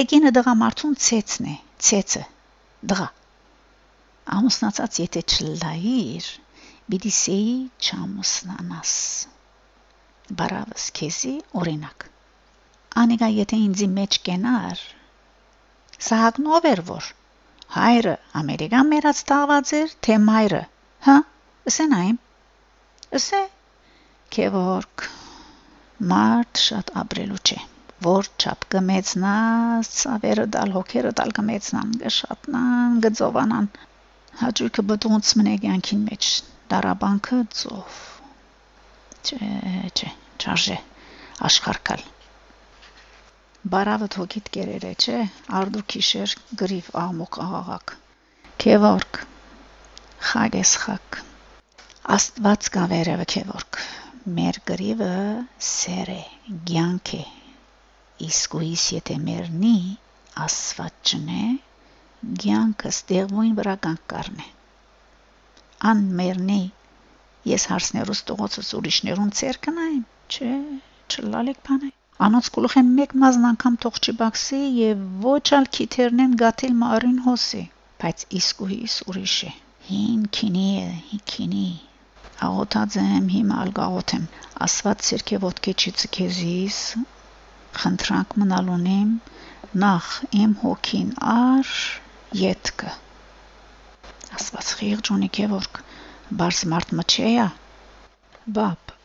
Էգինը դղամարդուն ցեցն է, ցեցը։ Դղա։ Ամուսնացած եթե չլայիր, բիդի սեի չամուսնանաս։ Բարավս քեզի օրինակ։ Անիկա եթե ինձի մեջ կենար, Սահակն ով էր որ հայրը ամերիկան մերած տաղված էր, թե մայրը, հա, ասեն այն, ասե, քեվորք, մարդ շատ ապրելու չէ, որ չափ կմեցնաս, ցավերը դալ հոգերը դալ կմեցնան, գշատնան, գծովանան, հաջույքը բդունց մնեկ յանքին մեջ, դարաբանքը ծով, չէ, չէ, չարժե, աշխարհկալ Բարավդ հոգիտ կերերը, չէ, արդու քիշեր գրիվ աղմուկ աղաղակ։ Քևորք խագես խակ։ Աստված կա վերևը քևորք։ Մեր գրիվը սեր է, ցանկ է։ Իսկ ուիս եթե մերնի Աստված չնե, ցանկը ստեղույն վրա կանգ Ան մերնի ես հարցներուս տողոցս ուրիշներուն ցեր կնայեմ, չէ, չլալեք բանը։ Անոնց գլուխեն մեկ մազն անգամ թող չբաքսի եւ ոչ ալ քիթերնեն գաթիլ մարին հոսի, բայց իսկույս ուրիշ է։ Հին քինի է, հին քինի։ Աղոթածեմ հիմա ալ գաղոթեմ։ Աստված ցերկե ոտքի չծքեզիս խնդրանք մնալունիմ նախ իմ հոգին ար յետքը Աստված խիղճ ունի կևորք բարս մարդ մչեյա բապ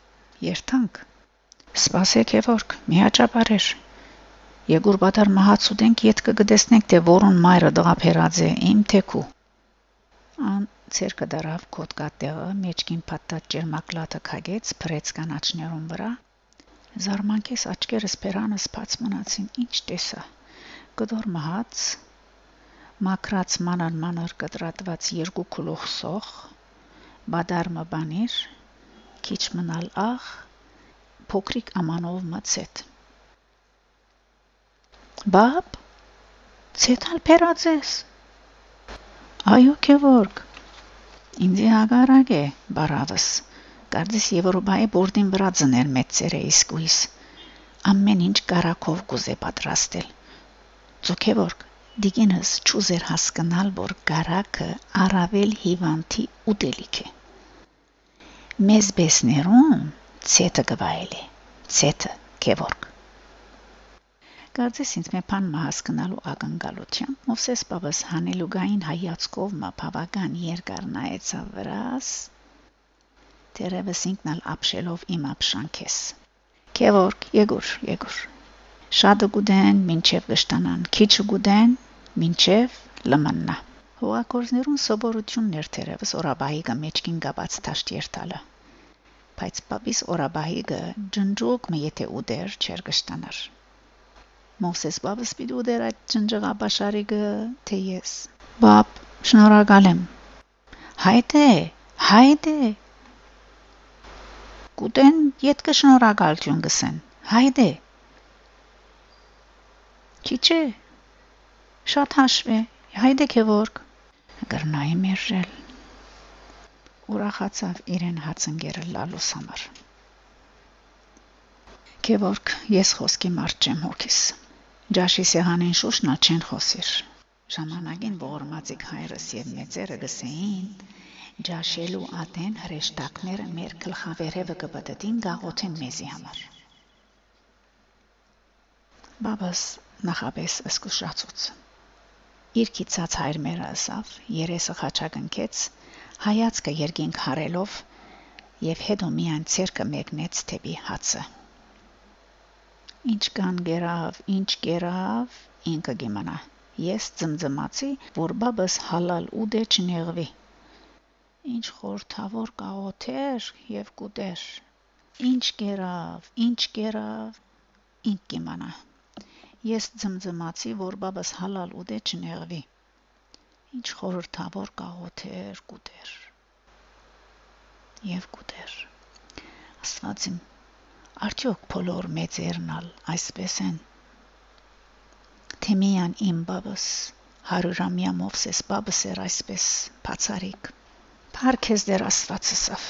երթանք Սպասեք Եվորգ, միաճապարեր։ Եգուր բադար մահացուդենք ետ կգդեսնենք, թե որուն մայրը դղափերած է իմ թեքու։ Ան ցերկը դարավ կոտկատեղը մեջքին փաթաթ ջերմակլատը քագեց փրեց կանաչներուն վրա զարմանքես աչքերս բերանս բաց մնացին ինչ տեսա գդոր մահաց մակրած մանան մանր կտրատված երկու քլուխ սող բադարմը բանիր քիչ մնալ աղ փոքրիկ ամանով մցետ։ Բապ, ցետալ փերածես։ Այո, քեվորգ։ Ինձի հագարակ է, բարավս։ Կարծես Եվրոպայի բորդին վրա ծներ մեծերը իսկույս։ Ամեն ինչ կարակով կուզե պատրաստել։ Ծոքեվորգ, դիգինս ճուզեր հասկանալ, որ կարակը առավել հիվանդի ուտելիք է։ Մեզ բեսներուն ցետը գվայելի ցետը Գևորգ Կարծես ինձ մի բան մահասկնալու ակնկալությամբ Մովսես Պավս հանելուգային հայացքով մա բավական երկար նայեցավ վրաս Տերևս ինքնալ ապշելով իմ ապշանքես Գևորգ Եգուր Եգուր Շատը գուդեն մինչև գշտանան քիչը գուդեն մինչև լմննա Հողակորզներուն սովորություններ թերևս օրաբահիկը մեջքին գաբած թաշտ երթալը բայց պապիս օրաբահիգը ջնջուկ մը եթե ուդեր չեր կշտանար Մովսես բաբս պիտի ուդեր այդ ջնջղաբաշարիգը թե ես բապ շնորհակալ եմ հայտե հայտե կուտեն իդ կշնորհակալություն գսեն հայտե քիչե շատ հաշվե հայտե քեվորք գրնայի մերժել ուրախացավ իրեն հացընկերը լալուս համար։ Գևորգ, ես խոսքի մարդ չեմ հոգիս։ Ջաշի սեղանին շուշնա չեն խոսիր։ Ժամանակին ողորմածիկ հայրս եւ մեծերը գսեին, ջաշելու ատեն հրեշտակները մեր գլխավերևը կպտտին գաղոթեն մեզի համար։ Բաբաս նախապես ըսկուշացուց։ Իր քիծած հայր մերը ասավ, երեսը խաչակնքեց, հայացքը երկինք հարելով եւ հետո միայն ցերկը մեկնեց թեպի հացը ինչ կան գերավ ինչ գերավ ինքը գիմանա ես ծմծմացի որ բաբս հալալ ուդե չնեղվի ինչ խորթավոր կաղոթեր եւ կուտեր ինչ գերավ ինչ գերավ ինք կիմանա ես ծմծմացի որ բաբս հալալ ուդե չնեղվի ինչ խորհրդավոր կաղոթեր կուտեր եւ կուտեր աստված իմ արդյոք բոլոր մեծերնալ այսպես են թե միան իմ բաբս հարյուրամյա մովսես բաբս էր այսպես բացարիք Փարքես դեր աստվածսավ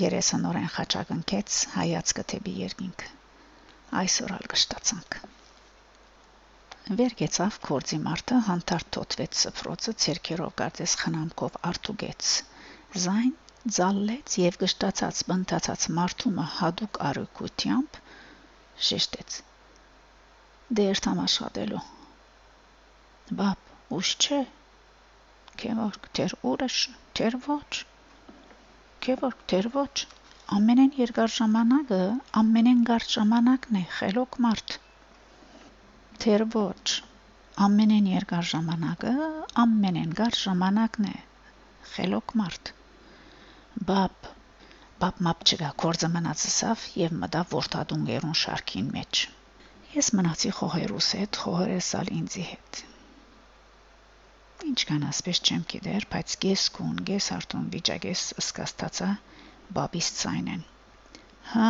երեսը նորեն խաչակնքեց հայացքը թեպի երկինք այսօր ալ կշտացանք վեր գեցավ կորձի մարդը հանդարտ թոթվեց սփրոցը ցերկերով կարծես խնամքով արտուգեց զայն ձալլեց եւ գշտացած բնտացած մարդումը հadouk արույկությամբ շեշտեց. Դեր թամ աշխատելու բապ ուշ չէ Քևորք դեր ուրիշ, դեր ոչ։ Քևորք դեր ոչ։ Ամենեն երկար ժամանակը, ամենեն կարճ ժամանակն է խելոք մարդ։ Դեր ոչ։ Ամենեն երկար ժամանակը, ամենեն կարճ ժամանակն է խելոք մարդ։ Բապ Բապ մապ չկա կորձը մնացսավ եւ մտա որթադուն գերուն շարքին մեջ։ Ես մնացի խոհերուս հետ, խոհերս ալ ինձի հետ։ Ինչ կան ասպես չեմ գիտեր, բայց գես կուն, գես արտուն վիճակես սկաստացա բաբիս ցայնեն։ Հա,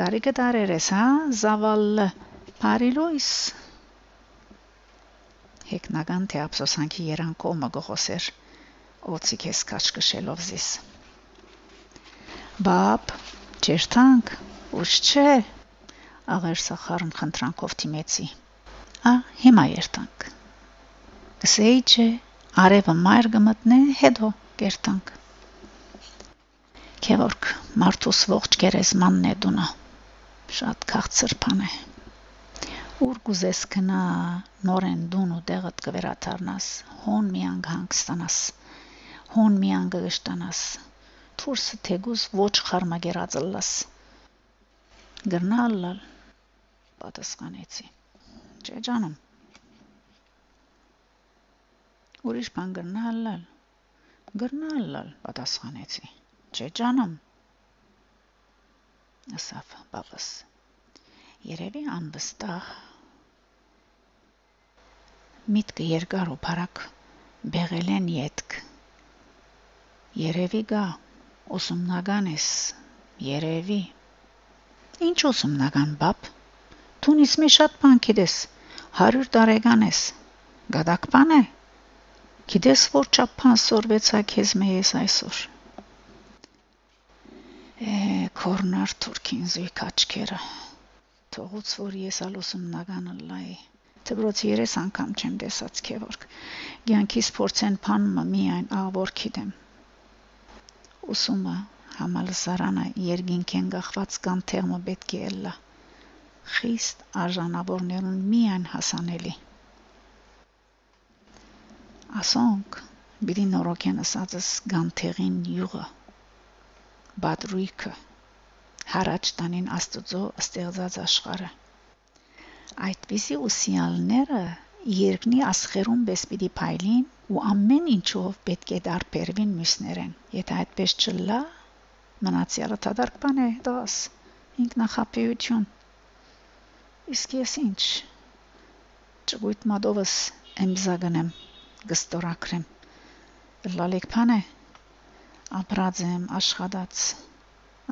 դարիքը դարերես, հա, զավալը Փարիլույս հեկնական թե ափսոսանքի երանքոմը գողոսեր օծի քեզ կաշկշելով զիս բապ ճերտանք ուշ չէ աղեր սախարն խնդրանքով թիմեցի ա հիմա երտանք գսեի չէ արևը մայր գմտնե հետո կերտանք Քևորք մարդուս ողջ գերեզմանն է դունա շատ քաղցր բան է ուր գուզես կնա նորեն դուն ու դեղդ կվերաթարնաս հոն միանգ հանգստանաս հոն միանգ գշտանաս թուրսը թեգուս ոչ խարմագերածլլաս գրնալլալ պատասխանեցի չէ ջանում ուրիշ բան գրնալլալ գրնալլալ պատասխանեցի չէ ջանում ասավ բաբս երևի անվստահ միտքը երկար ու բարակ բեղել են յետք երևի գա ուսումնական ես երևի ինչ ուսումնական բապ տունից մի շատ բան գիտես 100 տարեկան ես գադակ բան է գիտես որ չափան սորվեցա քեզ մեզ այսօր է կորնար թուրքին զույգ աչքերը թողուց որ ես ալ ուսումնականը լայ Դպրոցի երես անգամ չեմ տեսած քեվորք։ Գյանքիս փորձեն փանումը միայն աղվոր գիտեմ։ Ուսումը համալսարանը երկինքեն գախված կան թեղմը պետք է ելլա։ Խիստ արժանավորներուն միայն հասանելի։ Ասոնք բիդի նորոգեն ասածս գանթեղին յուղը բադրույքը հարաճ տանին աստծո ստեղծած աշխարհը Այդպիսի ուսյալները երկնի ասխերում պես պիտի փայլին ու ամեն ինչով պետք է դարբերվին մյուսներեն։ Եթե այդպես չլա, մնացյալը դադարք բան է դաս ինքնախապեյություն։ Իսկ ես ինչ ճգույտ մադովս εμզագնեմ գստորակրեմ լալիկ բան է ապրած եմ աշխատած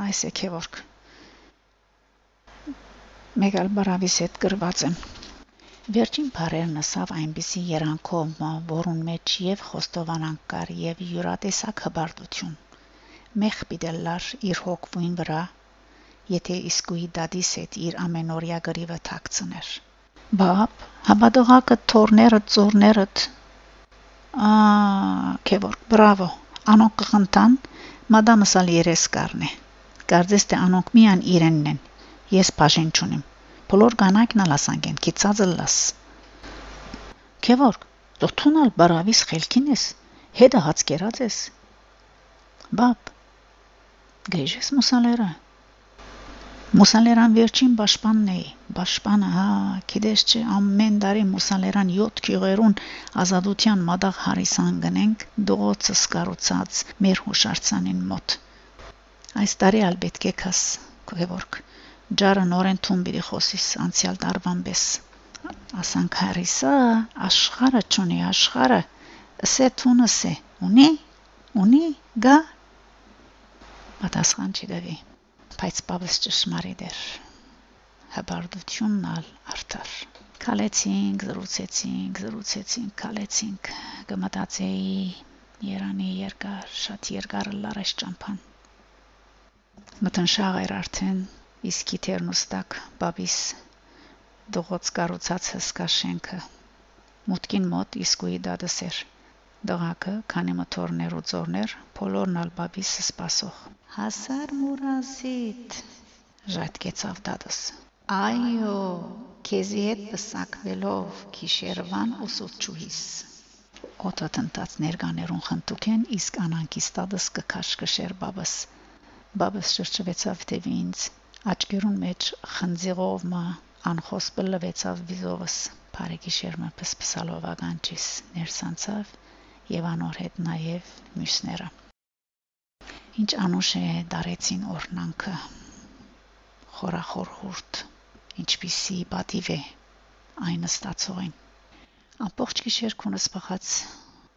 այս է քեվորք մեկ այլ բարավիս հետ գրված եմ Վերջին բարերն ասավ այնպիսի երանքով, որուն մեջ եւ խոստովանանք կար եւ յուրատեսակ հբարտություն։ Մեղ պիտելլար իր հոգվույն վրա, եթե իսկույի դադիս հետ իր ամենօրյա գրիվը թաքցներ։ Բապ, հաբադողակը թորները ծորներդ Ա, քեվոր, բրավո։ Անոնք կխնդան, մադամսալ երես կարնե։ Կարծես թե անոնք միան իրենն են Ես բաժին չունիմ։ Բոլոր կանայքն ալասանք են, քիծածը լաս։ Քևորք, դոթունալ բարավիս խելքին ես, հետը հաց կերած ես։ Բապ, գեժես մուսալերը։ Մուսալերան վերջին պաշտպանն էի, պաշտպանը, հա, գիտես չէ, ամեն տարի մուսալերան 7 քյուղերուն ազատության մադաղ հարիսան գնենք, դողոցը սկարուցած մեր հուշարձանին մոտ։ Այս տարի ալ պետք է քաս, Գևորգ ջարը նորեն թուն պիտի խոսիս անցյալ տարվան պես ասանք հարիսա աշխարը ճունի աշխարը ասե թունս է ունի ունի գա պատասխան չդավի բայց Պավես ճշմարիտ էր։ Հաբարդությունն ալ արդար։ Քալեցինք, զրուցեցինք, զրուցեցինք, քալեցինք, կմտածեի Երանի երկար, շատ երկար լարես ճամփան։ Մտնշաղ էր արդեն, իսկ իթերն ուստակ Պավիս դողոց կառուցած հսկա շենքը։ Մուտքին մոտ իսկույի դադս էր։ Դղակը քանի մթորներ ու ծորներ, բոլորն ալ Պավիսը սпасող հասար մուրազիտ ժայթկեցավ դադս այո քեզի հետ պսակվելով քիշերվան ուսուցչուհիս օտը տնտած ներկաներուն խնդուքեն իսկ անանկիստադս կքաշկշեր բաբս բաբս շրջվեցավ դեպի ինձ աչքերուն մեջ խնձիղով մա անխոս բլվեցավ վիզովս բարեգիշերմը պսպսալով ականջիս ներսանցավ եւ անոր հետ նաեւ մյուսները ինչ անուշ է դարեցին օրնանքը խորախոր հուրտ ինչպիսի պատիվ է այն ստացողին ամբողջ գիշեր քունս բխած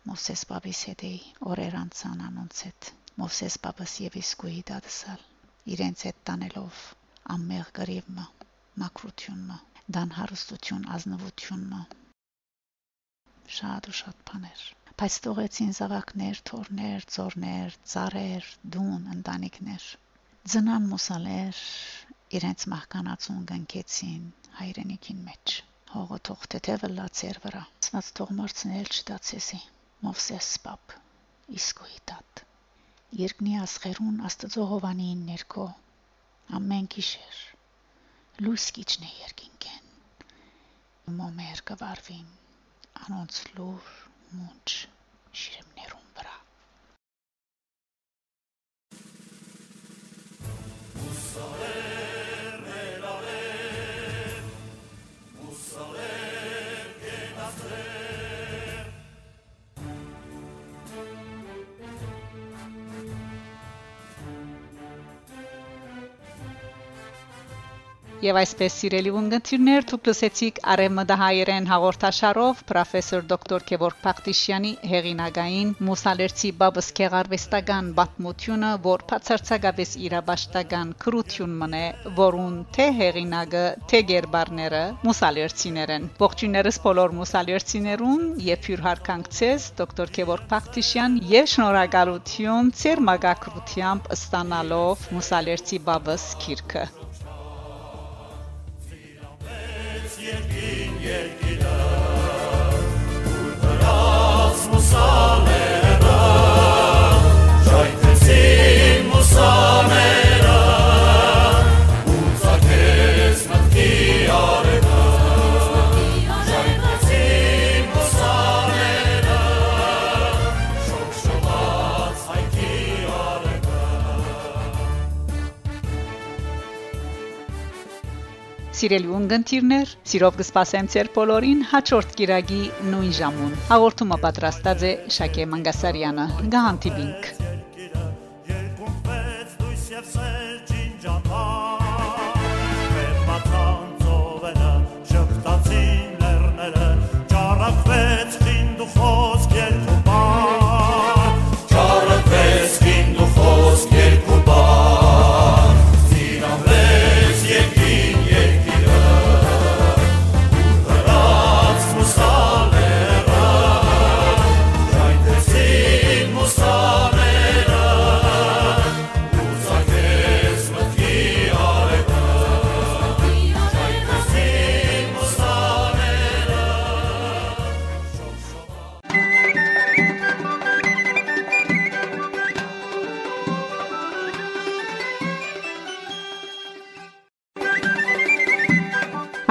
Մովսես բաբիս հետ էի օրեր անցան անոնց հետ Մովսես բաբս եւ իսկույի դադսալ իրենց հետ տանելով ամմեղ գրիվը մակրությունը դան հարստություն ազնվությունը շատ ու շատ բաներ բայց թողեցին զավակներ, թորներ, ծորներ, ծառեր, դուն, ընտանիքներ։ Ձնան մուսալեր իրենց մահկանացուն գնքեցին հայրենիքին մեջ։ Հողը թող թեթևը լացեր վրա։ Սնած թող մրցնել չդացեսի։ Մովսես պապ իսկույի տատ։ Երկնի ասղերուն Աստծո հովանին ներքո ամեն գիշեր լույս կիչնե երկինքեն։ Մոմեր կվարվին անոնց լուր մունջ շիրիմներուն վրա Մուսալեր Եվ այսպես սիրելի ունգընտիրներ դուք լսեցիք Արեմդահայերեն հաղորդաշարով պրոֆեսոր դոկտոր Գևորգ Փախտիշյանի հեղինակային Մուսալերցի Բաբս Քեղարվեստական պատմությունը, որ բացարձակապես իրաբաշտական քրություն մնե, որուն թե հեղինակը, թե գերբարները Մուսալերցիներն։ Ողջույններս բոլոր Մուսալերցիներուն եւ հյուր հարկանքցես դոկտոր Գևորգ Փախտիշյան եւ շնորհակալություն ծեր մագակրությամբ ստանալով Մուսալերցի Բաբս քիրքը երկին Սիրելի ունգընտիրներ, սիրով կսպասեմ ձեր բոլորին հաջորդ գիրագի նույն ժամուն։ Հաղորդումը պատրաստած է Շակե Մանգասարյանը։ Գահանտիբինք։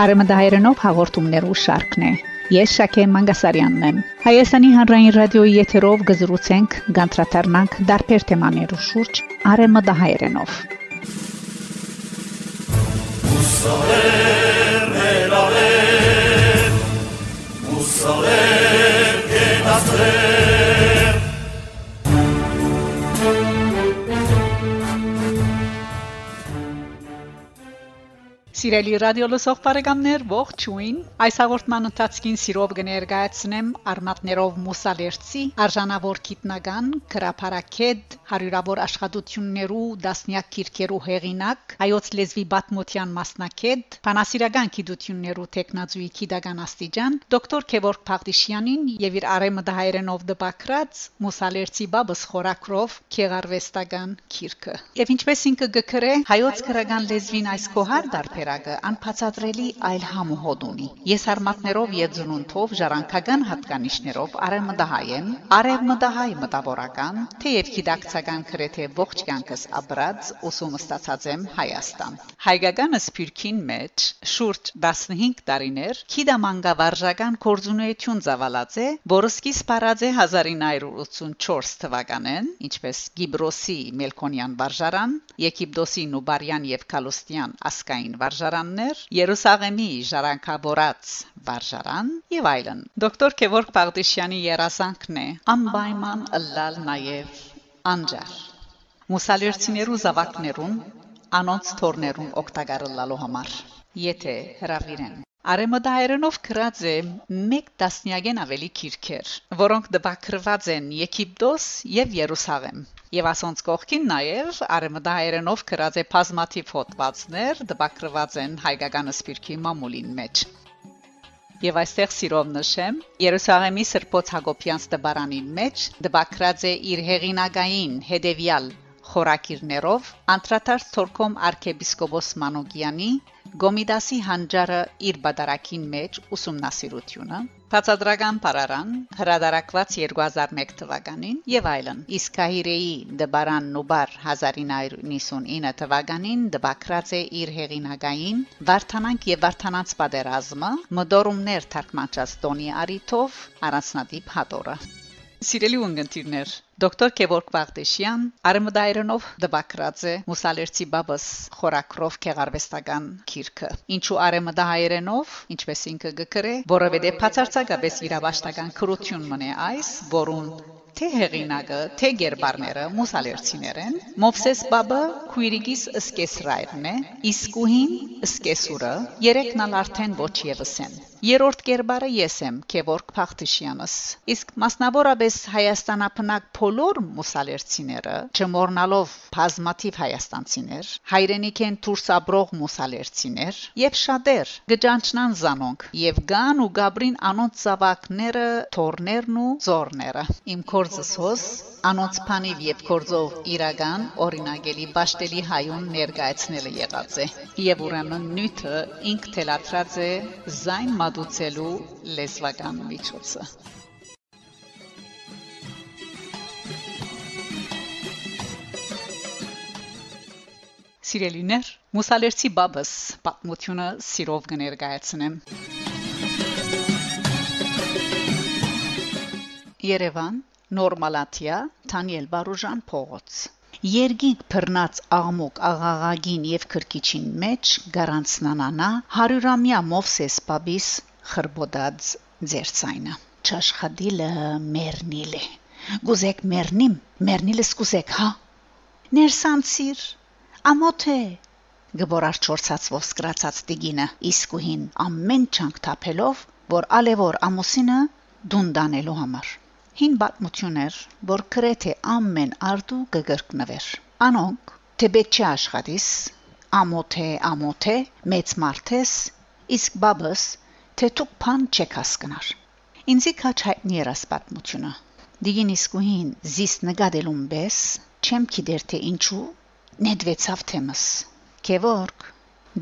Արեմդահայերենով հաղորդումներու շարքն է։ Ես Շակե Մանգասարյանն եմ։ Հայաստանի հանրային ռադիոյի եթերով գզրուցենք, գանտրատարնանք դարբեր թեմաներու շուրջ արեմդահայերենով։ Մուսալեր Սիրելի ռադիո լսող բարեկամներ, ողջույն։ Այս հաղորդման ընթացքին սիրով կներկայացնեմ արմատներով մուսալերցի արժանավոր գիտնական գրապարակետ հարյուրավոր աշխատություններու դասնյակ քիրքերու հեղինակ հայոց լեզվի բաթմոթյան մասնակետ բանասիրական գիտություններու տեխնազույի գիտական աստիճան դոկտոր Քևորգ Փաղդիշյանին եւ իր արեմդահայերենով դպակրած մուսալերցի բաբս խորակրով քեղարվեստական քիրքը։ Եվ ինչպես ինքը գկրե հայոց քրական լեզվին այս կոհար դարբեր կերակը անփացադրելի այլ համոհոդ ունի։ Եսարմատներով եւ ծնունդով ժառանգական հատկանիշներով արևմտահայեն, արևմտահայ մտավորական, թեև գիտակցական քրեթե ողջ կյանքս ապրած ուսումը ստացած եմ Հայաստան։ Հայկական սփյուռքին մեջ շուրջ 15 տարիներ քիդամանգավարժական կորձունեություն զավալած է, որը սկիզբ առած է 1984 թվականին, ինչպես Գիբրոսի Մելքոնյան վարժարան, Եգիպտոսի Նուբարյան եւ Կալոստյան ասկային վարժարաններ, Երուսաղեմի ժառանգավորած վարժարան եւ այլն։ Դոկտոր Քևորգ Պաղդիշյանի երազանքն է անպայման ըլլալ նաեւ անջար։ Մուսալերցիներու զավակներուն անոնց թորներուն օգտագործելու համար։ Եթե հravirեն Արեմոդայերնով գրած է մեկ տասնյակեն ավելի քիրքեր, որոնք դպակրված են Եգիպտոս եւ Երուսաղեմ։ Եվ ասոնց կողքին նաև արեմդայերենով գրած է բազմաթիվ հոդվածներ, դպակրված են հայկական սպիրկի մամուլին մեջ։ Եվ այստեղ սիրով նշեմ, Երուսաղեմի Սրբոց Հակոբյանց դբարանին մեջ դպակրած է իր հեղինակային հետևյալ խորակիրներով անդրադարձ ցորքում arczepiskopos Manogyan-ի Գոմիդասի հանճարը իր բادرակին մեջ ուսումնասիրությունը Տածադրական Փարարան հրադարակված 2001 թվականին եւ այլն իսկ Կահիրեի Դբարան Նուբար 1999 թվականին դբակրած է իր հեղինակային Վարդանանք եւ Վարդանանց պատերազմը մդորումներ թարգմանած Տոնի Արիթով առանցնատիպ հատորը Սիրելի ունգընտիրներ Դոկտոր Քևորգ Վաղդեշյան արմդայրոնով դբակրած է Մուսալերցի բաբս խորակրով քեղարվեստական քիրքը ինչու արմդահայերենով ինչպես ինքը գկրե որովհետև բացարձակապես իրավաշտական քրություն մնե այս որուն թե հեղինակը, թե գերբարները մուսալերցիներ են։ Մովսես Բաբը քույրիկիս սկեսրայրն է, իսկուհին սկեսուրը, երեքն ալ արդեն ոչ եւս են։ Երորդ գերբարը ես եմ, Քևորգ Փախտիշյանս։ Իսկ մասնավորապես Հայաստանապնակ բոլոր մուսալերցիները, չմոռնալով բազմաթիվ հայաստանցիներ, հայրենիք են դուրս ապրող մուսալերցիներ եւ շատեր գճանչնան զանոնք եւ գան ու գաբրին անոնց զավակները, թորներն ու զորները։ Իմ կոր գործս հոս անոնց փանիվ եւ կորձով իրական օրինագելի ճաշտելի հայուն ներկայացնելը եղած է եւ ուրեմն նյութը ինք թելադրած է զայն մատուցելու լեզվական միջոցը Սիրելիներ, մուսալերցի բաբս պատմությունը սիրով կներկայացնեմ։ Երևան Նորմալատիա Թանիել Բարուժան փողոց Երգիկ բռնած աղմուկ աղաղագին եւ քրկիչին մեջ գարանցնանանա հարյուրամյա Մովսես Պաբիս խրբոդած ձերցայնը Չաշխադիլը մերնիլը Գուզեք մերնիմ մերնիլս գուզեք հա Ներսանցիր ամոթե գբորար չորցած ոսկրացած տիգինը իսկուհին ամեն չանք թափելով որ ալևոր ամուսինը դունդանելու համար հին պատմություններ, որ քրեթե ամեն արդու կգրկնվեր։ Անոնք թեբեչի աշխատիս, ամոթե ամոթե մեծ մարթես, իսկ բաբս թե դուք փան չեք հասկնար։ Ինձի քաչ հայտնի էր պատմությունը։ Դիգին իսկուհին զիս նկատելուն բես, չեմ գիտեր թե ինչու նեդվեցավ թեմս։ Քևորգ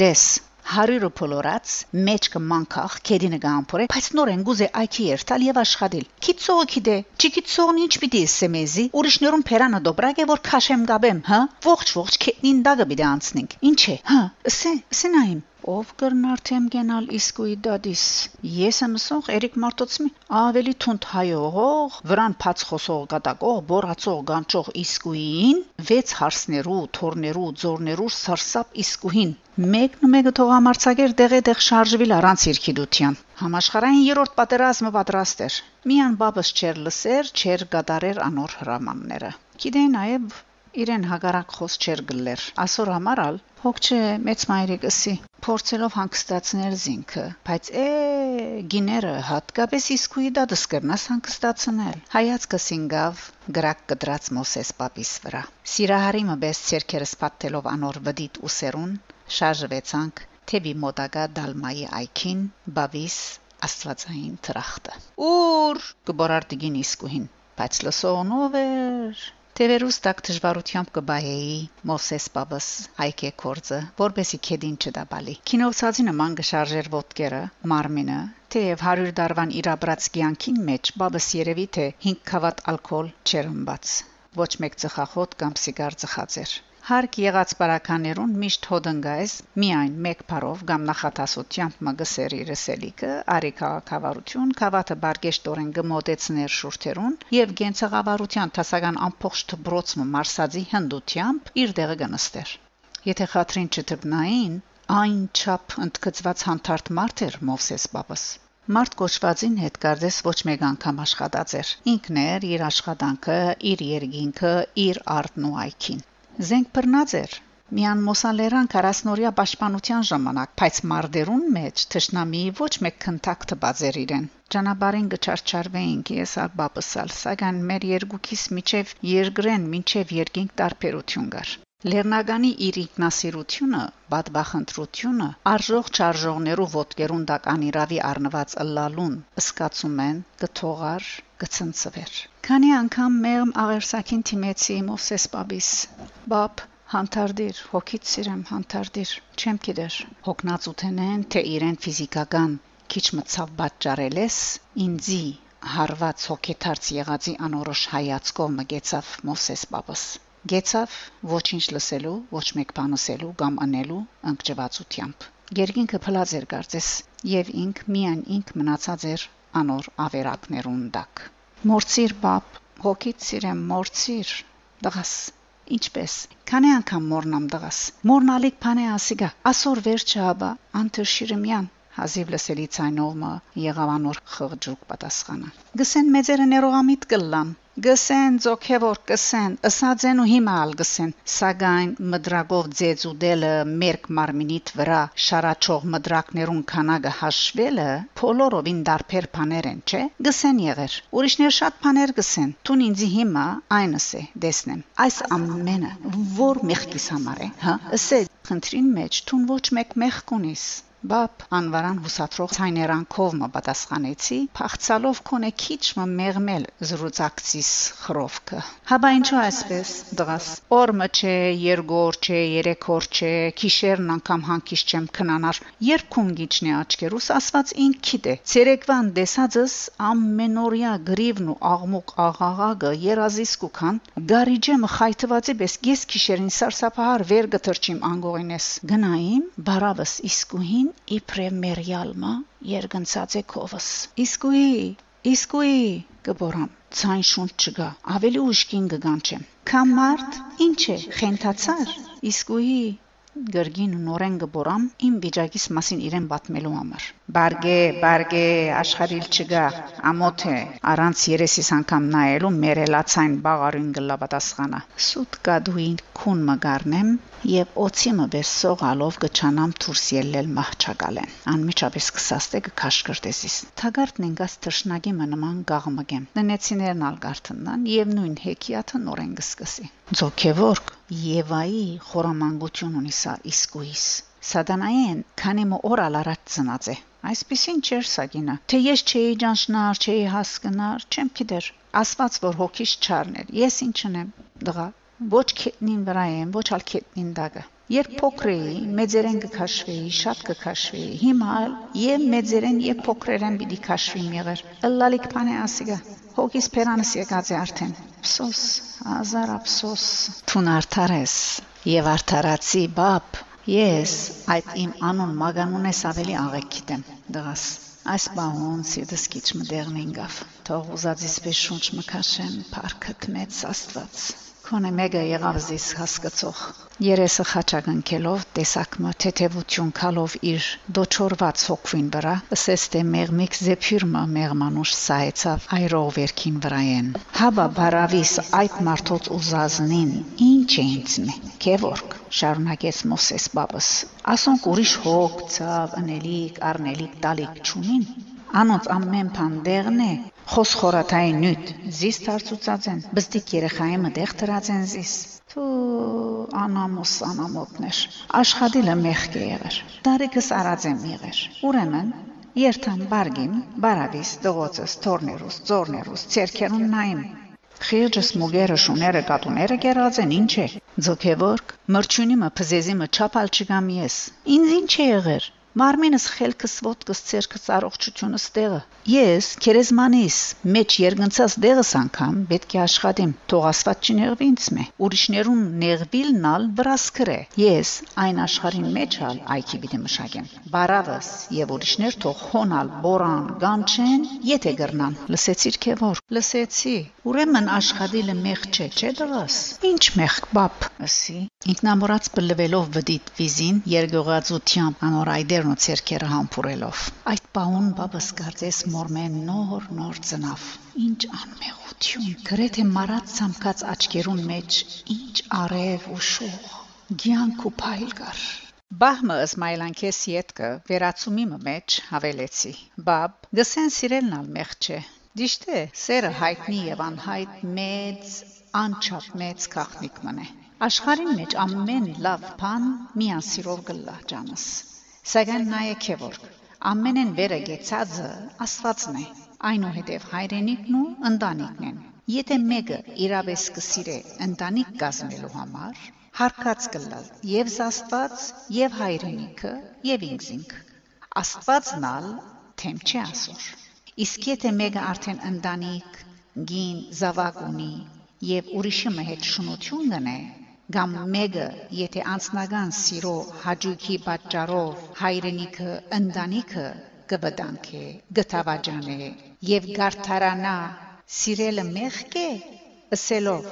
դես հարյուրը փոլորած մեջ կմանքախ քեդինը գամփորե բայց նորեն գուզե այքի երթալ եւ աշխատել քիծո քիդե չիքիծոն ինչ պիտի սեմեզի ուրիշներուն փերանը դոբրագ է որ քաշեմ գաբեմ հա? Ողջ ողջ քետնին դագը պիտի անցնենք ինչ է հա? Սե սենայիմ ով կրնար թեմ գենալ իսկույի դադիս ես եմ սող Էրիկ Մարտոցմի ավելի թունդ հայողող վրան փած խոսող գտակող բորացող գանչող իսկույին վեց հարսներու թորներու ձորներու սարսափ իսկուհին մեկն ու մեկը թողամարցակեր դեղե-դեղ շարժվիլ առանց երկիդության համաշխարհային երրորդ պատերազմը պատրաստ էր միան բաբս չեր լսեր չեր գադարեր անոր հրամանները գիտեի նաև իրեն հագարակ խոս չեր գլեր ասոր համարալ հոգ չէ մեծ մայրիկսի փորձելով հանգստացնել զինքը բայց է գիները հատկապես իսկույի դա դսկրնաս հանգստացնել հայացքս ինգավ գրակ կդրած մոսես պապիս վրա սիրահարի մբես ցերքերս պատտելով անոր վդիտ ուսերուն շարժվեցանք թեվի մոտակա դալմայի այքին բավիս աստվածային տրախտը ուր կբորար դիգին իսկուհին բայց լսողնով էր Տևերուս տակ դժվարությամբ կբայեի Մովսես Պաբս հայկե կորձը, որբեսի քեդին չդաբալի։ Քինովցածի նման գշարժեր ոտքերը, մարմինը, թեև 100 դարվան իրաբրած կյանքին մեջ Պաբս երևի թե 5 քավատ ալկոհոլ չերմբաց։ Ոչ մեկ ծխախոտ կամ սիգար ծխածեր։ Հարկ եղած բարականերուն միշտ հոդնգայս միայն մեկ բարով կամ նախատասությամբ մգսերի ռսելիկը արի քաղաքավարություն կավաթը բարգեշտորեն գմոդեցներ շուրթերուն եւ գենցաղավարության տասական ամփոխ դբրոցը մարսածի հնդությամբ իր դեղը գնստեր եթե խատրին չտբնային այն չափ ընդգծված հանդարտ մարդ էր Մովսես Բաբս Մարդ կոչվածին հետ կարծես ոչ մեկ անգամ աշխատած էր։ Ինքն էր իր աշխատանքը, իր երգինքը, իր արտնու այքին։ Զենք բռնած էր։ Միան մոսալերան կարասնորիա պաշտպանության ժամանակ, բայց մարդերուն մեջ թշնամի ոչ մեկ քնտակ տբածեր իրեն։ Ճանապարհին գչարչարվեինք ես աբաբսալ, սակայն մեր երկուքիս միջև երկրեն միջև երկինք տարբերություն կար։ Լեռնագանի իր ինքնասիրությունը, բադբախնդրությունը, արժող չարժողներու ոտքերուն տակ անիրավի առնված ըլլալուն, ըսկացում են գթողար, գցնցվեր։ Քանի անգամ մեղմ աղերսակին թիմեցի Մովսես Պաբիս։ Բապ Հանտարդիր, հոգից սիրեմ հանտարդիր, չեմ գիտեր։ Հոգնածութենեն թե իրեն ֆիզիկական քիչ մցավ պատճառելես, ինձի հարված հոգեթարց եղածի անորոշ հայացքով մգեցավ Մովսես Պապս։ Գեցավ ոչինչ լսելու, ոչ մեկ բանոսելու կամ անելու անկճվածությամբ։ Գերգինքը փլած էր կարծես, եւ ինք միայն ինք մնացած էր անոր ավերակներուն տակ։ Մորցիր բապ, հոգիդ սիրեմ մորցիր, դղաս։ Ինչպես։ Քանի անգամ մորնամ դղաս։ Մորնալիք բանը ասիգա։ Ասոր վերջը հաբա անտրշիրմյան հազիվ լսելի ցայնովը եղավանոր խղճուկ պատասխանը։ Գսեն մեծերը ներողամիտ կլան, Գսեն ձոքևոր կսեն, ըսածեն ու հիմա ալ գսեն, սակայն մդրագով ձեծուդելը մերկ մարմինիդ վրա շարաչող մդրակներուն քանակը հաշվելը փոլորովին դարբեր բաներ են, չէ՞։ Գսեն եղեր։ Ուրիշներ շատ բաներ գսեն։ Տուն ինձ հիմա այնս է, դեսնեմ։ Այս ամենը որ մեղքիս համար է, հա։ Ասե խնդրին մեջ տուն ոչ մեկ մեղք ունիս Բապ անվարան հուսատրող ցայներանքով մը պատասխանեցի, փախցալով կոնե քիչ մը մեղմել զրուցակցիս խրովքը։ Հաբա ինչու այսպես, դղաս։ Օրը չէ, երգոր չէ, երեքոր չէ, քիշերն անգամ հանկիշ չեմ քնանար։ Երբ քունգիչնի աչքերուս ասված ինք քիդե։ Ցերեկվան դեսածս ամենորյա գրիվն ու աղմուկ աղաղագը երազիս կուքան, գարիջեմը խայթվածի պես ես քիշերին սարսափահար վեր գտրչիմ անգողինես։ Գնայիմ, բարավս իսկուհին իբրե մերյալմա երգնցած է կովս իսկույի իսկույի գբորամ ցայն շունչ չգա ավելի ուշքին կգանչեմ կամ մարդ ինչ է խենթացար իսկույի գրգին նորեն գբորամ իմ վիճակիս մասին իրեն պատմելու համար Բարգե, բարգե, աշխարհիլ չգա, ամոթ է, առանց երեսիս անգամ նայելու մերելացայն բաղարին գլաբատասխանը։ Սուտ կադուին քուն մգարնեմ եւ օծիմը բես սողալով գճանամ դուրս ելնել մահճակալեն։ Անմիջապես կսաստե կքաշկրտեսիս։ Թագարտն ինգաս թշնագի մնման գաղմգեմ։ Ննեցիներն ալ գարտնան եւ նույն հեքիաթը նորեն գսկսի։ Ձոքեվորք Եվայի խորամանկություն ունի սա իսկույս։ Սատանային քանի մո օր առաջ ծնած է Այսպեսին չէր Սագինը, թե ես չէի ճանչնար, չէի հասկնար, չեմ գիտեր։ Ասված որ հոգիս չառներ։ Ես ինչն եմ, դղա ոչ քետնին վրա եմ, ոչ ալ քետնին դակը։ Երբ փոքր էի, մեծերեն կքաշվեի, շատ կքաշվեի։ Հիմա եւ մեծերեն եւ փոքրերեն պիտի քաշվիմ եղեր։ Ըլլալիկ բան է ասիգա։ Հոգիս փերանս եկած է արդեն։ Պսոս, ազար ապսոս։ Թուն արդարես եւ արդարացի բապ։ Ես այդ իմ անուն մագանունես ավելի աղեկ գիտեմ։ Դղաս։ Այս բանոն սիրտս քիչ մտերն ինգավ։ Թող ուզածիս պես շունչ մքաշեմ, փառքը մեծ Աստված։ Քոնե մեկը եղավ զիս հասկացող։ Երեսը խաչակնքելով տեսակմը թեթևություն քալով իր դոչորված հոգվին վրա, ըսես թե մեղմիկ զեփյուրմը մեղմանուշ սայեցավ այրող վերքին վրայեն։ Հաբա բարավիս այդ մարդոց ուզազնին ինչ է ինձ մե։ Քևորք շարունակեց Մոսես բաբս։ Ասոնք ուրիշ հոգ, ցավ, անելիք, առնելիք, տալիք չունին։ Անոնց ամեն բան դեղն է, խոսխորաթայի նյութ զիս դարձուցած են բստիկ երեխայի մտեղ դրած են զիս Թու անամոս անամոտներ աշխատիլը մեղք է եղեր դարիքս արած եմ եղեր ուրեմն երթան բարգին բարավիս դողոցս թորներուս ծորներուս ցերքերուն նայեմ Խիրջս մուգերը շուները կատուները գերած են ինչ է։ Ձոքեվորք մրջունի մը փզեզի մը չափալ չգամ ես։ Ինձ ինչ է եղեր։ Մարմինս խելքս ոտքս ցերքս առողջությունս տեղը։ Ես քերեզմանիս մեջ երգնցած դեղս անգամ պետք է աշխատեմ։ Թող Աստված չներվի ինձ մե։ Ուրիշներուն նեղվիլնալ վրասկրե։ Ես այն աշխարհին մեջ ալ այքի պիտի մշակեմ։ Բարավս եւ ուրիշներ թող հոնալ բորան գանչեն, եթե գրնան։ Լսեցիր քեվոր։ Լսեցի։ Ուրեմն աշխատիլը մեղ չէ, չէ դրաս։ Ինչ մեղ բապ։ Ասի։ Ինքնամորած բլվելով վդիտ վիզին երգողացությամբ անորայդեր ձեռն ու ցերկերը համբուրելով։ Այդ պահուն բաբս կարծես մորմեն նոր նոր ծնավ։ Ինչ անմեղություն, գրեթե մարած ցամքած աչքերուն մեջ ինչ արև ու շող, գյանք ու փայլ կար։ Բահմը Իսմայլանքես յետկը վերացումի մեջ հավելեցի։ Բաբ, գսեն սիրելն ալ մեղ չէ։ Դիշտե, սերը հայտնի եւ անհայտ մեծ, անչափ մեծ քաղնիկ մնե։ Աշխարհին մեջ ամեն լավ բան միան սիրով գլա ջանս։ Սակայն նայեք որ ամենեն վերը գեցածը Աստվածն է։ Այնուհետև հայրենիքն ու ընտանիքն են։ Եթե մեկը իրավես կսիրե ընտանիք կազմելու համար, հարկած կլալ եւ Աստված եւ հայրենիքը եւ ինքզինք։ Աստվածնալ թեմ չի ասոր։ Իսկ եթե մեկը արդեն ընտանիք, գին, զավակ ունի եւ ուրիշը հետ շնություն գնե, Գամ մեկը, եթե անցնական սիրո հաջուկի պատճառով հայրենիքը ընտանիքը կվտանքե, գտավաջանե եւ գարթարանա սիրելը մեղք է, ասելով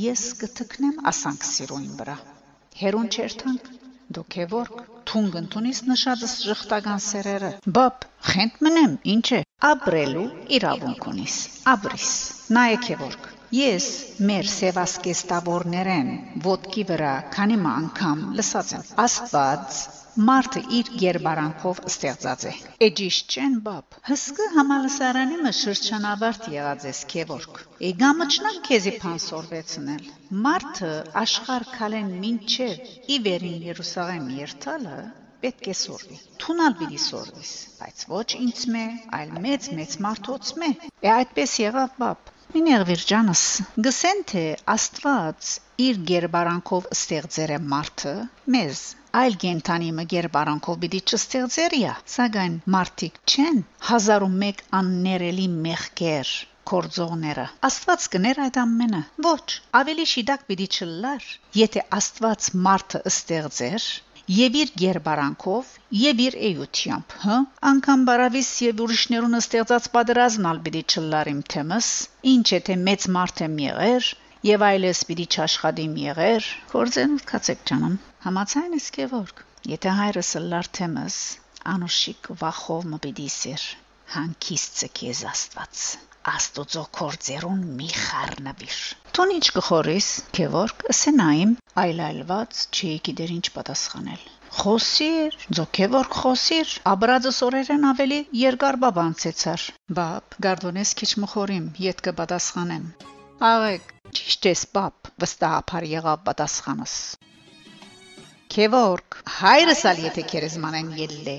ես կթքնեմ ասանք սիրոին վրա։ Հերուն չերթանք դոքեվորք թունգ ընդունիս նշածս ժխտական սերերը. Բապ խենտ մնեմ ինչ է ապրելու իրավունք ունիս ապրիս նայեքեվորք Ես մեր սևասկեստավորներեն ոտքի վրա քանի անգամ լսած եմ։ Աստված մարդը իր երբարանքով ստեղծած է։ Էջիշ չեն բապ։ Հսկը համալսարանի մը շրջանավարտ եղած ես քեվորք։ Էգամճնան քեզի փանսորվեցնել։ Մարդը աշխարհ քալեն մինչև ի վերին Երուսաղեմ երթալը պետք է սորվի։ Թունալ պիտի սորվիս, բայց ոչ ինձ մե, այլ մեծ մեծ մարդոց մե։ Է այդպես եղավ բապ։ Միներվիր ջանս, գսեն թե Աստված իր գերբարանքով ստեղծեր է մարդը մեզ, այլ գենթանի մը գերբարանքով պիտի չստեղծերիա, սակայն մարդիկ չեն 1001 աններելի մեղքեր կորձողները Աստված կներ այդ ամենը ոչ ավելի շիդակ պիտի չլար եթե Աստված մարդը ստեղծեր եւ իր գերբարանքով եւ իր էյությամբ, հա? Անկամ բարավիս եւ ուրիշներուն ստեղծած պատերազմն ալ պիտի չլարիմ թեմս, ինչ է թե մեծ մարդ եմ եղեր եւ այլս պիտի չաշխատիմ եղեր, կորձեն կացեք ջանամ։ Համացայն ես կևորք։ Եթե հայրս լար թեմս, անուշիկ վախով մը պիտի սեր, հանկիստ ցկեզ Աստված։ Աստուծո կորձերուն մի խառնվիր։ Տուն ինչ կխորիս, Քևորգ, սենայիմ այլայլված չի գիտեր ինչ պատասխանել։ Խոսիր, ձոքևոր խոսիր, աբրածս օրերեն ավելի երկար բաբանցեցար։ Բապ, գարդոնես քիչ մխորիմ, յետ կպատասխանեմ։ Աղեք, ճիշտ ես, բապ, վստահաբար եղավ պատասխանս։ Քևորգ, հայրս ալ եթե քերեզմանեն ելլե,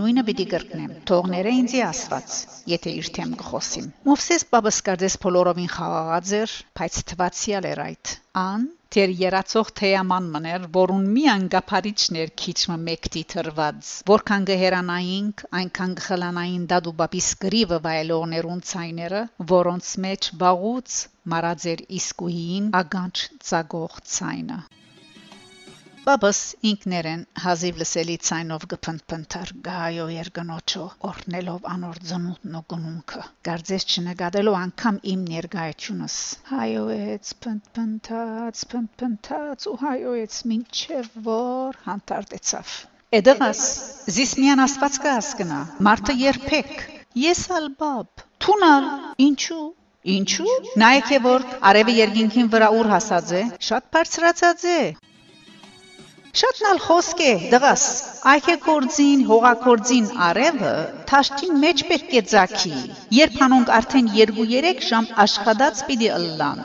նույնը պիտի կրկնեմ։ Թողները ինձի Աստված, եթե իր թեմ կխոսիմ։ Մովսես բաբս կարծես բոլորովին խաղաղած էր, բայց թվացիալ էր այդ։ Ան Տեր երացող թեաման մներ, որուն մի անգափարիչներ քիչը մեկտի թրված, որքան գհերանայինք, այնքան գխլանային դադու բաբիս գրիվը վայելողներուն ցայները, որոնց մեջ բաղուց մարաձեր իսկուհին ագանջ ցագող ցայնը։ Բաբս ինքներեն հազիվ լսելի ցայնով գփնփնթար գայո երգնոջո օրնելով անոր ծնուտն ու գնունքը գարձես չնկատելու անգամ իմ ներգայությունս հայոեց փնփնթաց փնփնթաց ու հայոեց մինչև որ հանդարտեցավ Էդղաս զիսմյան աստված կհասկնա մարդը երբեք ես ալբաբ թունալ ինչու Ինչու՞։ Նայեք որ արևի երկինքին վրա ուր հասած է, շատ բարձրացած է։ Շատնալ խոսք է դղաս այքե կորձին հողակորձին արևը թաշտին մեջ պետք է ձակի երբ հանոնք արդեն 2-3 ժամ աշխատած պիտի ըլլան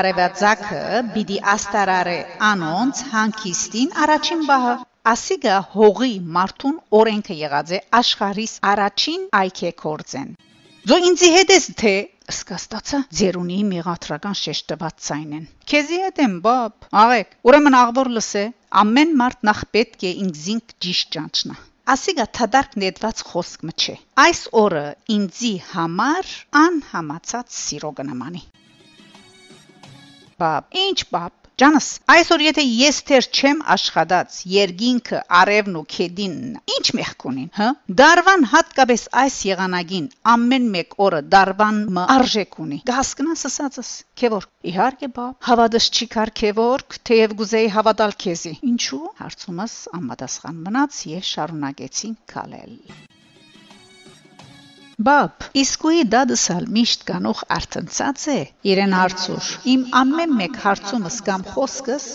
Արևածակը պիտի աստարարե անոնց հանկիստին առաջին բահը ասիգա հողի մարդուն օրենքը եղած է աշխարհիս առաջին այքե կորձեն Ձո ինձի հետ ես թե Սկաստացա ձերունի մեղատրական շեշտված ցայնեն։ Քեզի հետ եմ, բաբ։ Աղեք, ուրեմն աղվոր լսե։ Ամեն մարդ նախ պետք է ինքզինք ճիշտ ճանչնա։ Ասիգա թադարք նետված խոսք մչե։ Այս օրը ինձի համար անհամացած սիրո կնամանի։ Բաբ, ինչ բաբ, Ջանս, այսօր եթե ես թեր չեմ աշխատած, երգինքը, արևն ու քեդին, ինչ մեղք ունին, հա? Դարվան հատկապես այս եղանագին ամեն մեկ օրը դարվան մը արժեք ունի։ Գասկնաս ասածս, քեվոր։ Իհարկե, բա, հավատս չի կար քեվոր, թեև գուզեի հավատալ քեզի։ Ինչու՞։ Հարցումս անմատասխան մնաց եւ շարունակեցին քալել։ Բապ, իսկույի դադսալ միշտ կանող արցնցած է իրեն հարցուր։ Իմ ամեն մեկ հարցումս կամ խոսքս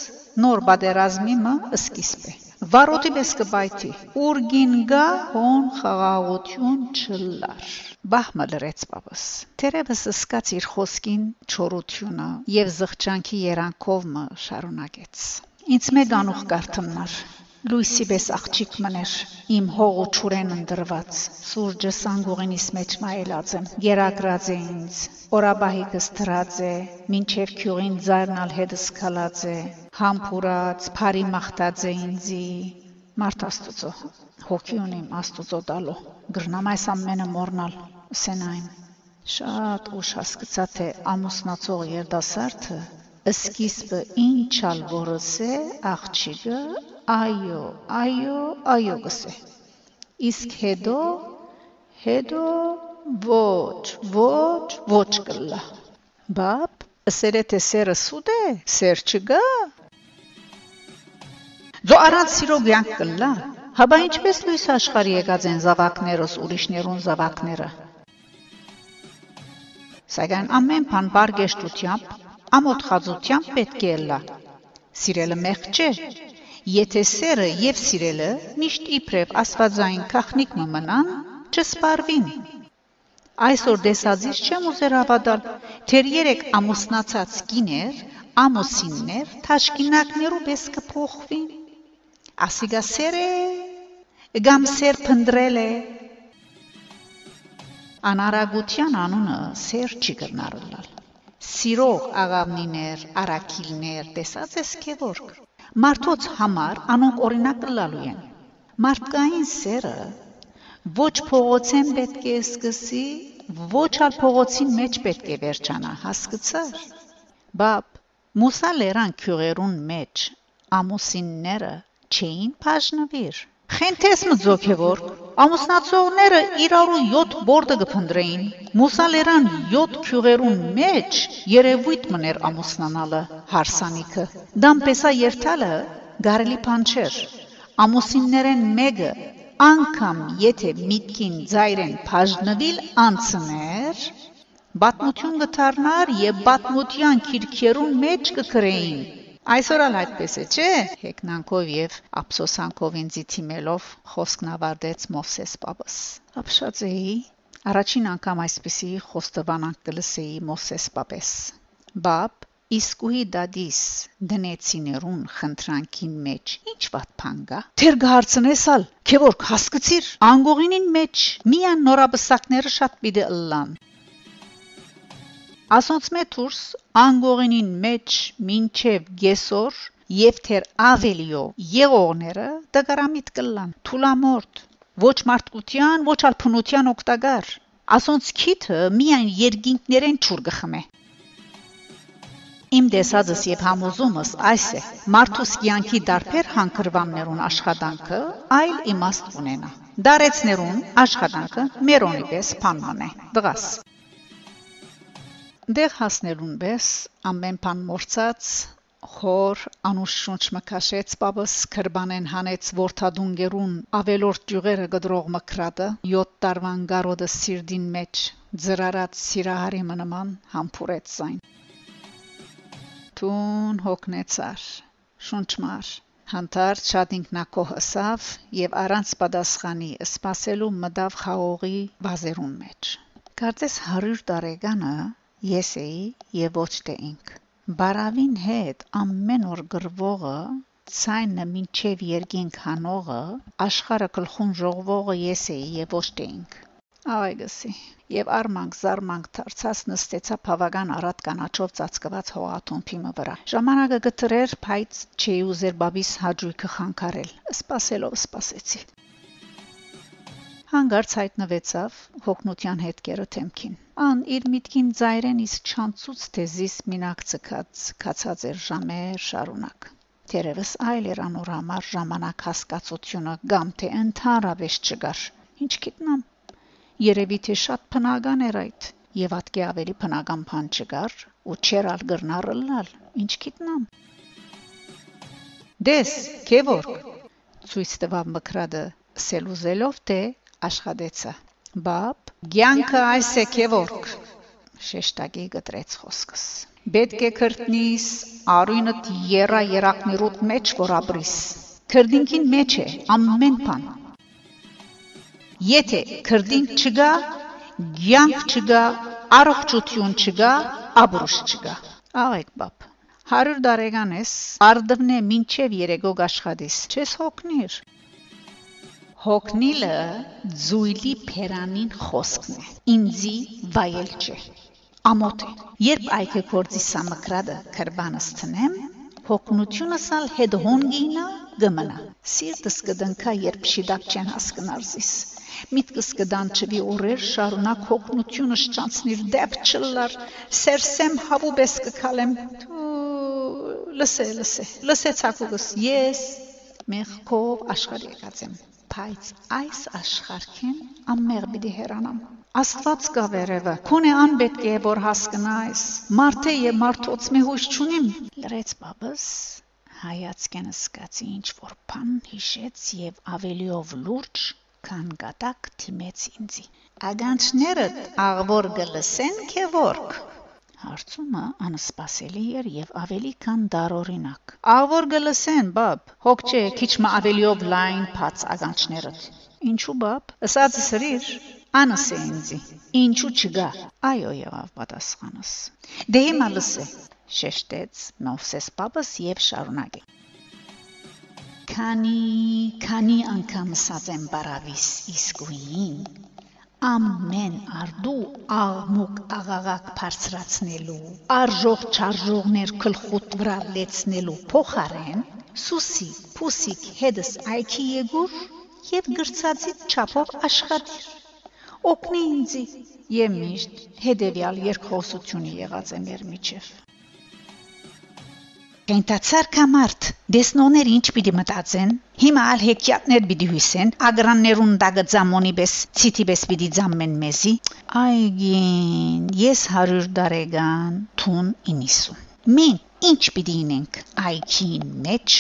նոր բادرազմի մը սկիզբ է։ Վարոտի մեզ կբայթի, ուր գին գա հոն խաղաղություն չլար։ Բահմը լրեց պապս։ Տերևս սկաց իր խոսքին չորությունը եւ զղջանքի երանքով մը շարունակեց։ Ինձ մեկ անուղ կարթմնար լույսի պես աղջիկ մներ իմ հողու ճուրեն ընդրված սուրջը սանգուղինիս մեջ մայելած եմ երակրած է ինձ օրաբահիկս դրած է մինչև քյուղին ձայրնալ հետս քալած է համբուրած բարի մախտած է ինձի մարդ աստուծո հոգի ունիմ աստուծո տալու գրնամ այս ամենը մորնալ սենայն շատ ուշ հասկացա թե ամուսնացող երդասարդը սկիզբը ինչալ որս է աղջիկը այո, այո, այո գսե։ Իսկ հետո հետո ոչ, ոչ, ոչ կլա։ Բապ, սերը թե սերը սուդ է, սեր չգա։ Ձո առանց սիրո գյանք կլա։ Հաբա ինչպես լույս աշխարհի եկած են զավակներս ուրիշներուն զավակները։ Սակայն ամեն բան բարգեշտությամբ, ամոթ խածությամբ պետք է լա։ Սիրելը մեղք չէ, Եթե սերը եւ սիրելը միշտ իբրև աստվածային քախնիկ մնան, չսպարվին։ Այսօր դեսածից չեմ ուզեր հավատալ, թեր երեք ամուսնացած կիներ, ամուսիններ, թաշկինակներու պես կփոխվին։ Ասիգա սեր է, գամ սեր փնդրել է։ Անարագության անունը սեր չի կրնարլալ։ Սիրող աղավնիներ, արաքիլներ, տեսած ես քեվորք մարդոց համար անոնք օրինակ կլալու են։ Մարդկային սերը ոչ փողոցեն պետք է սկսի, ոչ ալ փողոցին մեջ պետք է վերջանա, հասկացար։ Բապ, Մուսա լերան քյուղերուն մեջ ամուսինները չէին բաժնվիր։ Խենթես մձոքևոր ամուսնացողները իրարու 7 բորդը կփնդրեին մուսալերան 7 քյուղերուն մեջ երևույթ մներ ամուսնանալը հարսանիքը դամպեսա երթալը գարելի բան չէր ամուսիններեն մեկը անգամ եթե միտքին ծայրեն բաժնվել անցներ բատմություն կդառնար եւ բատմության քիրքերուն մեջ կգրեին Այսօր ալ այդպես է, չէ՞։ Հեկնանքով եւ ափսոսանքով ինձ թիմելով խոսքն ավարտեց Մովսես Պապս։ Ապշածեի առաջին անգամ այսպեսի խոստովանանք կլսեի Մովսես Պապես։ Բապ Իսկուի դադիս դնեցիներուն խնդրանքին մեջ ինչ ված փանգա Թեր գարցնեսալ քեվոր հասկացիր անգողինին մեջ միան նորաբսակները շատ պիտի ըլլան Ասոնց մեթուրս անգողինին մեջ մինչև գեսոր եւ թեր ավելիո եղողները դգարամիտ կլան թուլամորտ ոչ մարդկության ոչ ալփնության օկտագար ասոնց քիթը միայն երգինքներեն ճուր գխմե Իմ դեսածս եւ համոզումս այս է մարդուս կյանքի դարբեր հանգրվաններուն աշխատանքը այլ իմաստ ունենա դարեցներուն աշխատանքը մերոնի պես փանման է դղաս Դեղ հասնելուն բես ամեն բան մորցած խոր անուշշունչ մկաշեց պապս քրբանեն հանեց ворթադուն գերուն ավելորտ ճյուղերը գդրող մկրատը 7 տարվան գարոդը սիրդին մեջ ծրարած սիրահարի մնման համբուրեց այն Տուն հոգնեցար շունչմար Հանդար շատ ինքնակոհ ըսավ եւ առանց պատասխանի սпасելու մտավ խաղողի վազերուն մեջ Կարծես 100 տարեկանը Ես էի եւ ոչ թե ինք։ Բարավին հետ ամեն օր գրվողը, ցայնը մինչև երկինք հանողը, աշխարը գլխուն ժողվողը ես էի եւ ոչ թե ինք։ Այգսի եւ արմանք զարմանք դարձած նստեցա բավական առատ կանաչով ծածկված հողաթոմփիմը վրա։ Ժամանակը գտրեր, բայց չէի ուզեր բաբիս հաճույքը խանգարել։ Սպասելով սպասեցի հանգարց հայտնվեցավ հոգնության հետքերը թեմքին ան իր միտքին ծայրեն իսկ չանցուց թե զիս մինակ ցկած կացած էր ժամեր շարունակ Տերևս այլ էր անոր համար ժամանակ հասկացությունը կամ թե ընդհանրապես չգար ինչ գիտնամ Երևի թե շատ բնական էր այդ եւ ատկե ավելի բնական բան չկար ու չերալ գրնարլալ ինչ գիտնամ Դես քևոր ցույց տվավ մկրադը սելուզելով թե աշխատեցա բապ ցանկը այս է քևորք շեշտակի գտրեց խոսքս Պետք է քրտնիս արույնդ երա երակներուտ մեջ որ ապրիս քրդինքին մեջ է ամեն բան Եթե քրդինք չգա, ցանկ չգա, առողջություն չգա, աբրուշ չգա։ Աղեք բապ։ 100 տարեկան ես, արդվնե մինչև երեգոգ աշխատիս, չես հոգնիր։ Հոգնիլը զույլի փերանին խոսքն է։ Ինձի վայել չէ։ Ամոթ է։ Երբ այքը կորցի սամկրադը քրբանս տնեմ, հոգնությունս ալ հետ հոնգինա գմնա։ Սիրտս կդնքա, երբ շիդակ չեն հասկնարզիս միտքս կդանչվի օրեր շարունակ հոգնությունը շճանցնիր դեպ չլար սերսեմ հավուբես կքալեմ լսե լսե լսե ցակուգս ես մեղքով աշխարհ եկած եմ բայց այս աշխարհքին ամմեղ պիտի հեռանամ Աստված կա վերևը քոնե ան պետք է որ հասկնայս մարդե եւ մարդոց մի հույս չունիմ լրեց բաբս հայացքենը սկացի ինչ որ բան հիշեց եւ ավելիով լուրջ քան գատակ թիմեց ինձի։ Ագանչներդ աղվոր գլսեն քևորք։ Հարցումը անսպասելի էր եւ ավելի քան դարօրինակ։ Աղվոր գլսեն, բաբ, հոգ չէ, քիչ մը ավելիով լայն փած ագանչներդ։ Ինչու բաբ, ըսած սրիր, անս է ինձի։ Ինչու չգա։ Այո, եղավ պատասխանս։ Դե հիմա լսե, շեշտեց Մովսես պապս եւ շարունակեց քանի քանի անգամ ասած եմ բարավիս իսկույն ամեն արդու աղմուկ աղաղակ բարձրացնելու արժող չարժողներ գլխուտ վրա լեցնելու փոխարեն սուսի փուսիկ հետս այքի եգուր եւ գրծածից չափով աշխատիր օգնի ինձի եւ միշտ հետեւյալ երկխոսությունը եղած է մեր միջև Կենտացար կամարտ դեսնոներ ինչ պիտի մտածեն հիմա ալ հեքիաթներ պիտի հույսեն ագրաններուն դագը ծամոնի բես ցիտի բես պիտի ծամեն մեզի այգին ես 100 դարեգան թուն 90 մին ինչ պիտի ինենք այգին մեջ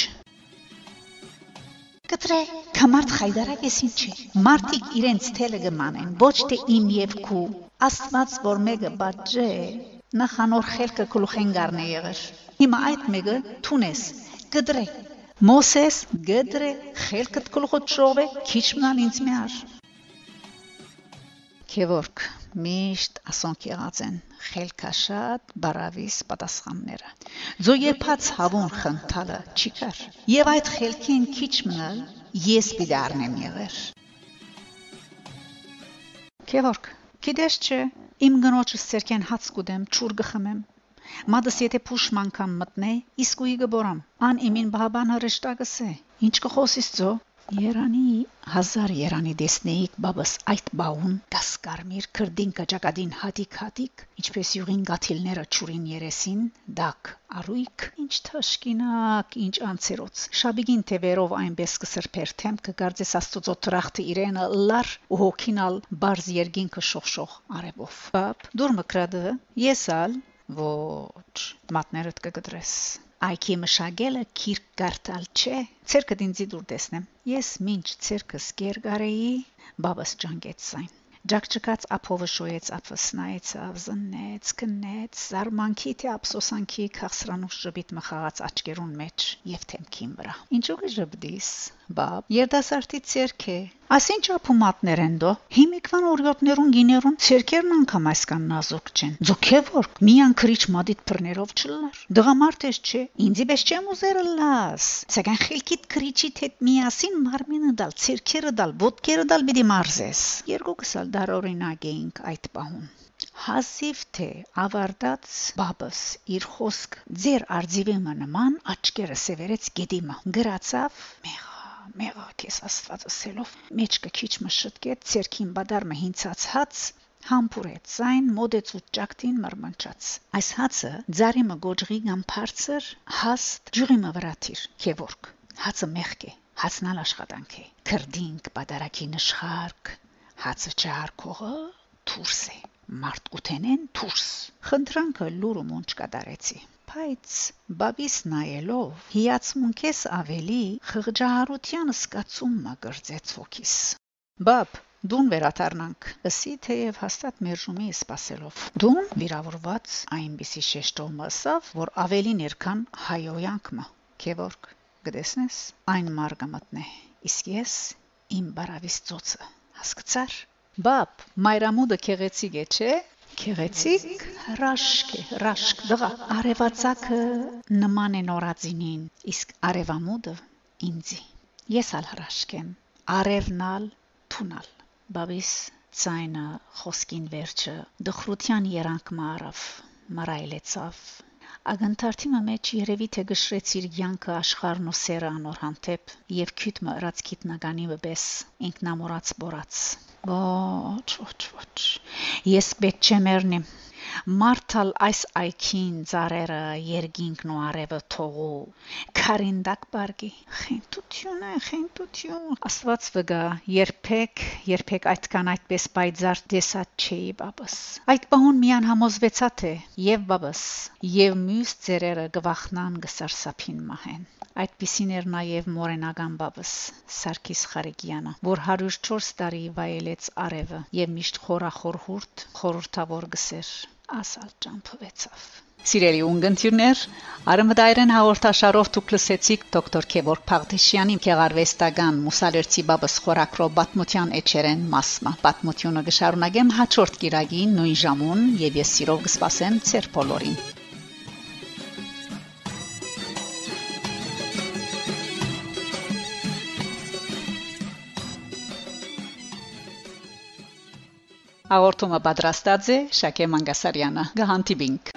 Կտրե կամարտ խայդարակես ինչ է մարտիկ իրենց թելը գմանեն ոչ թե իմ եւ քու աստված որ մեկը բաժե նախանոր խելքը գլուխեն գարնե եղեր Հիմա այդ մեկը Թունես գդրե Մոսես գդրե խելքդ գլխոտ շովե քիչ մնան ինձ միար Քևորք միշտ ասոնք եղած են խելքաշատ բարավիս պատասխանները ձոյեպած հավուն խնդալը չի կար եւ այդ խելքին քիչ մնալ ես պիտի առնեմ եղեր Քևորք գիտես չէ իմ գնոջս ցերքեն հաց կուդեմ ճուր գխմեմ Մադս եթե փուշ մանկամ մտնե, իսկ ուի գբորամ։ Ան իմին բաբան հրշտակս է։ Ինչ կխոսիս ծո։ Երանի հազար երանի դեսնեիք բաբս այդ բաուն կասկարմիր քրդին կճակադին հատիկ հատիկ ինչպես յուղին գաթիլները ճուրին երեսին դակ արույք ինչ թաշկինակ ինչ անցերոց շաբիգին թևերով այնպես կսրբեր թեմ կգարձես աստծո տրախտը իրենը լար ու հոգինալ բարձ երգին կշողշող արևով բաբ դուր մկրադը եսալ Ոչ, մատներդ կգտրես։ Այքի մշակելը քիրք կարդալ չէ։ Ցերկդ ինձի դուր տեսնեմ։ Ես ինչ ցերկս կերգարեի, բաբաս ջանգեց այն։ Ջակջկած ափովը շոյեց ափսնայից ավզնեց, քնեց, զարմանքի թե ափսոսանքի քաղցրանու շբիթ մխաղած աչկերուն մեջ եւ թեմքին վրա։ Ինչու՞ գժբդիս։ Բաբ երդասարտի ցերքե Ասին ճապումատներ են դո հիմիկվան օրյոտներուն գիներուն ցերկերն անգամ այսքան նազուկ չեն ձոքեվոր միան քրիչ մադիտ բռներով չլար դղամարդ ես չէ ինձի բես չեմ ուզերը լաս ցեգան խելքիտ քրիչիտ հետ միասին մարմինը դալ ցերկերը դալ ոտքերը դալ բիդի մարզես երկուքս ալ դարօրինակ էինք այդ պահուն Հասիվ թե ավարտած բաբս իր խոսք ձեր արձիվեմը նման աչքերը սևերեց գեդիմը գրացավ մեղա մեղա քեզ աստվածասելով մեջքը քիչ մշտկեց ցերքին բադարմը հինցած հաց համբուրեց այն մոդեց ու ճակտին մրմնչած այս հացը ձարիմը գոջղի կամ բարձր հաստ ջուրիմը վրաթիր քևորք հացը մեղք է հացնալ աշխատանք է քրդինք բադարակի նշխարք հացը չարկողը դուրս է մարդ ուտենեն դուրս խնդրանքը լուրը մոնչ կդարեցի Բայց բաբիս նայելով հիացմունքես ավելի խղճահարության սկացումն ագրծեց հոգիս։ Բաբ, դուն վերաթարնանք։ Լսի թեև հաստատ մերժումի սпасելով։ Դուն վիրավորված այնպիսի շեշտով մասավ, որ ավելի ներքան հայոյանքմա։ Քևորք, գտեսնես, այն մարգը մտնե։ Իսկ ես իմ բարավիս ծոցը։ Հասկացար։ Բաբ, մայրամուդը քեղեցիկ է, չէ՞։ Քեղեցիկ հրաշք է, հրաշք դղա։ Արևածագը նման է նորածինին, իսկ արևամուդը ինձի։ Ես ալ հրաշք եմ։ Արևնալ, թունալ։ Բաբիս ցայնը խոսքին վերջը դխրության երանք մարավ, մարայլեցավ Ագանթարթիմը մեջ երևի թե գշրեցիր յանքը աշխարհն ու սերը անոր հանդեպ եւ քյութ մռած քիտնագանի վես ինքնամորած բորած Ոչ, ոչ, ոչ։ Ես պետք չեմ երնի։ Մարտալ այս այքին ծարերը երգինքն ու արևը թողու քարինդակ բարգի խենտություն է խենտություն աստված վգա երբեք երբեք այդքան այդպես բայձար դեսած չէի բաբս այդ բանուն միան համոզվեցա թե եւ բաբս եւ մյուս ծերերը գվախնան գսարսափին մահեն Այդպիսին էր նաև Մորենական բաբս Սարգիս Խարիկյանը, որ 104 տարի վայելեց արևը եւ միշտ խորախորհուրդ խորհրդավոր գսեր ասալ ճամփվեցավ Սիրելի ունգընտիրներ, Արմդայրեն հաղորդաշարով դուք լսեցիք դոկտոր Քևոր Փաղդիշյանի քեղարվեստական մուսալերցի բաբս խորակրո պատմության էջերեն մասը։ Պատմությունը գշարունակեմ հաջորդ կիրագին նույն ժամուն եւ ես սիրով կսպասեմ ծեր բոլորին։ Աղորթումը պատրաստած է Շակե Մանգասարյանը։ Գահանտիբինք։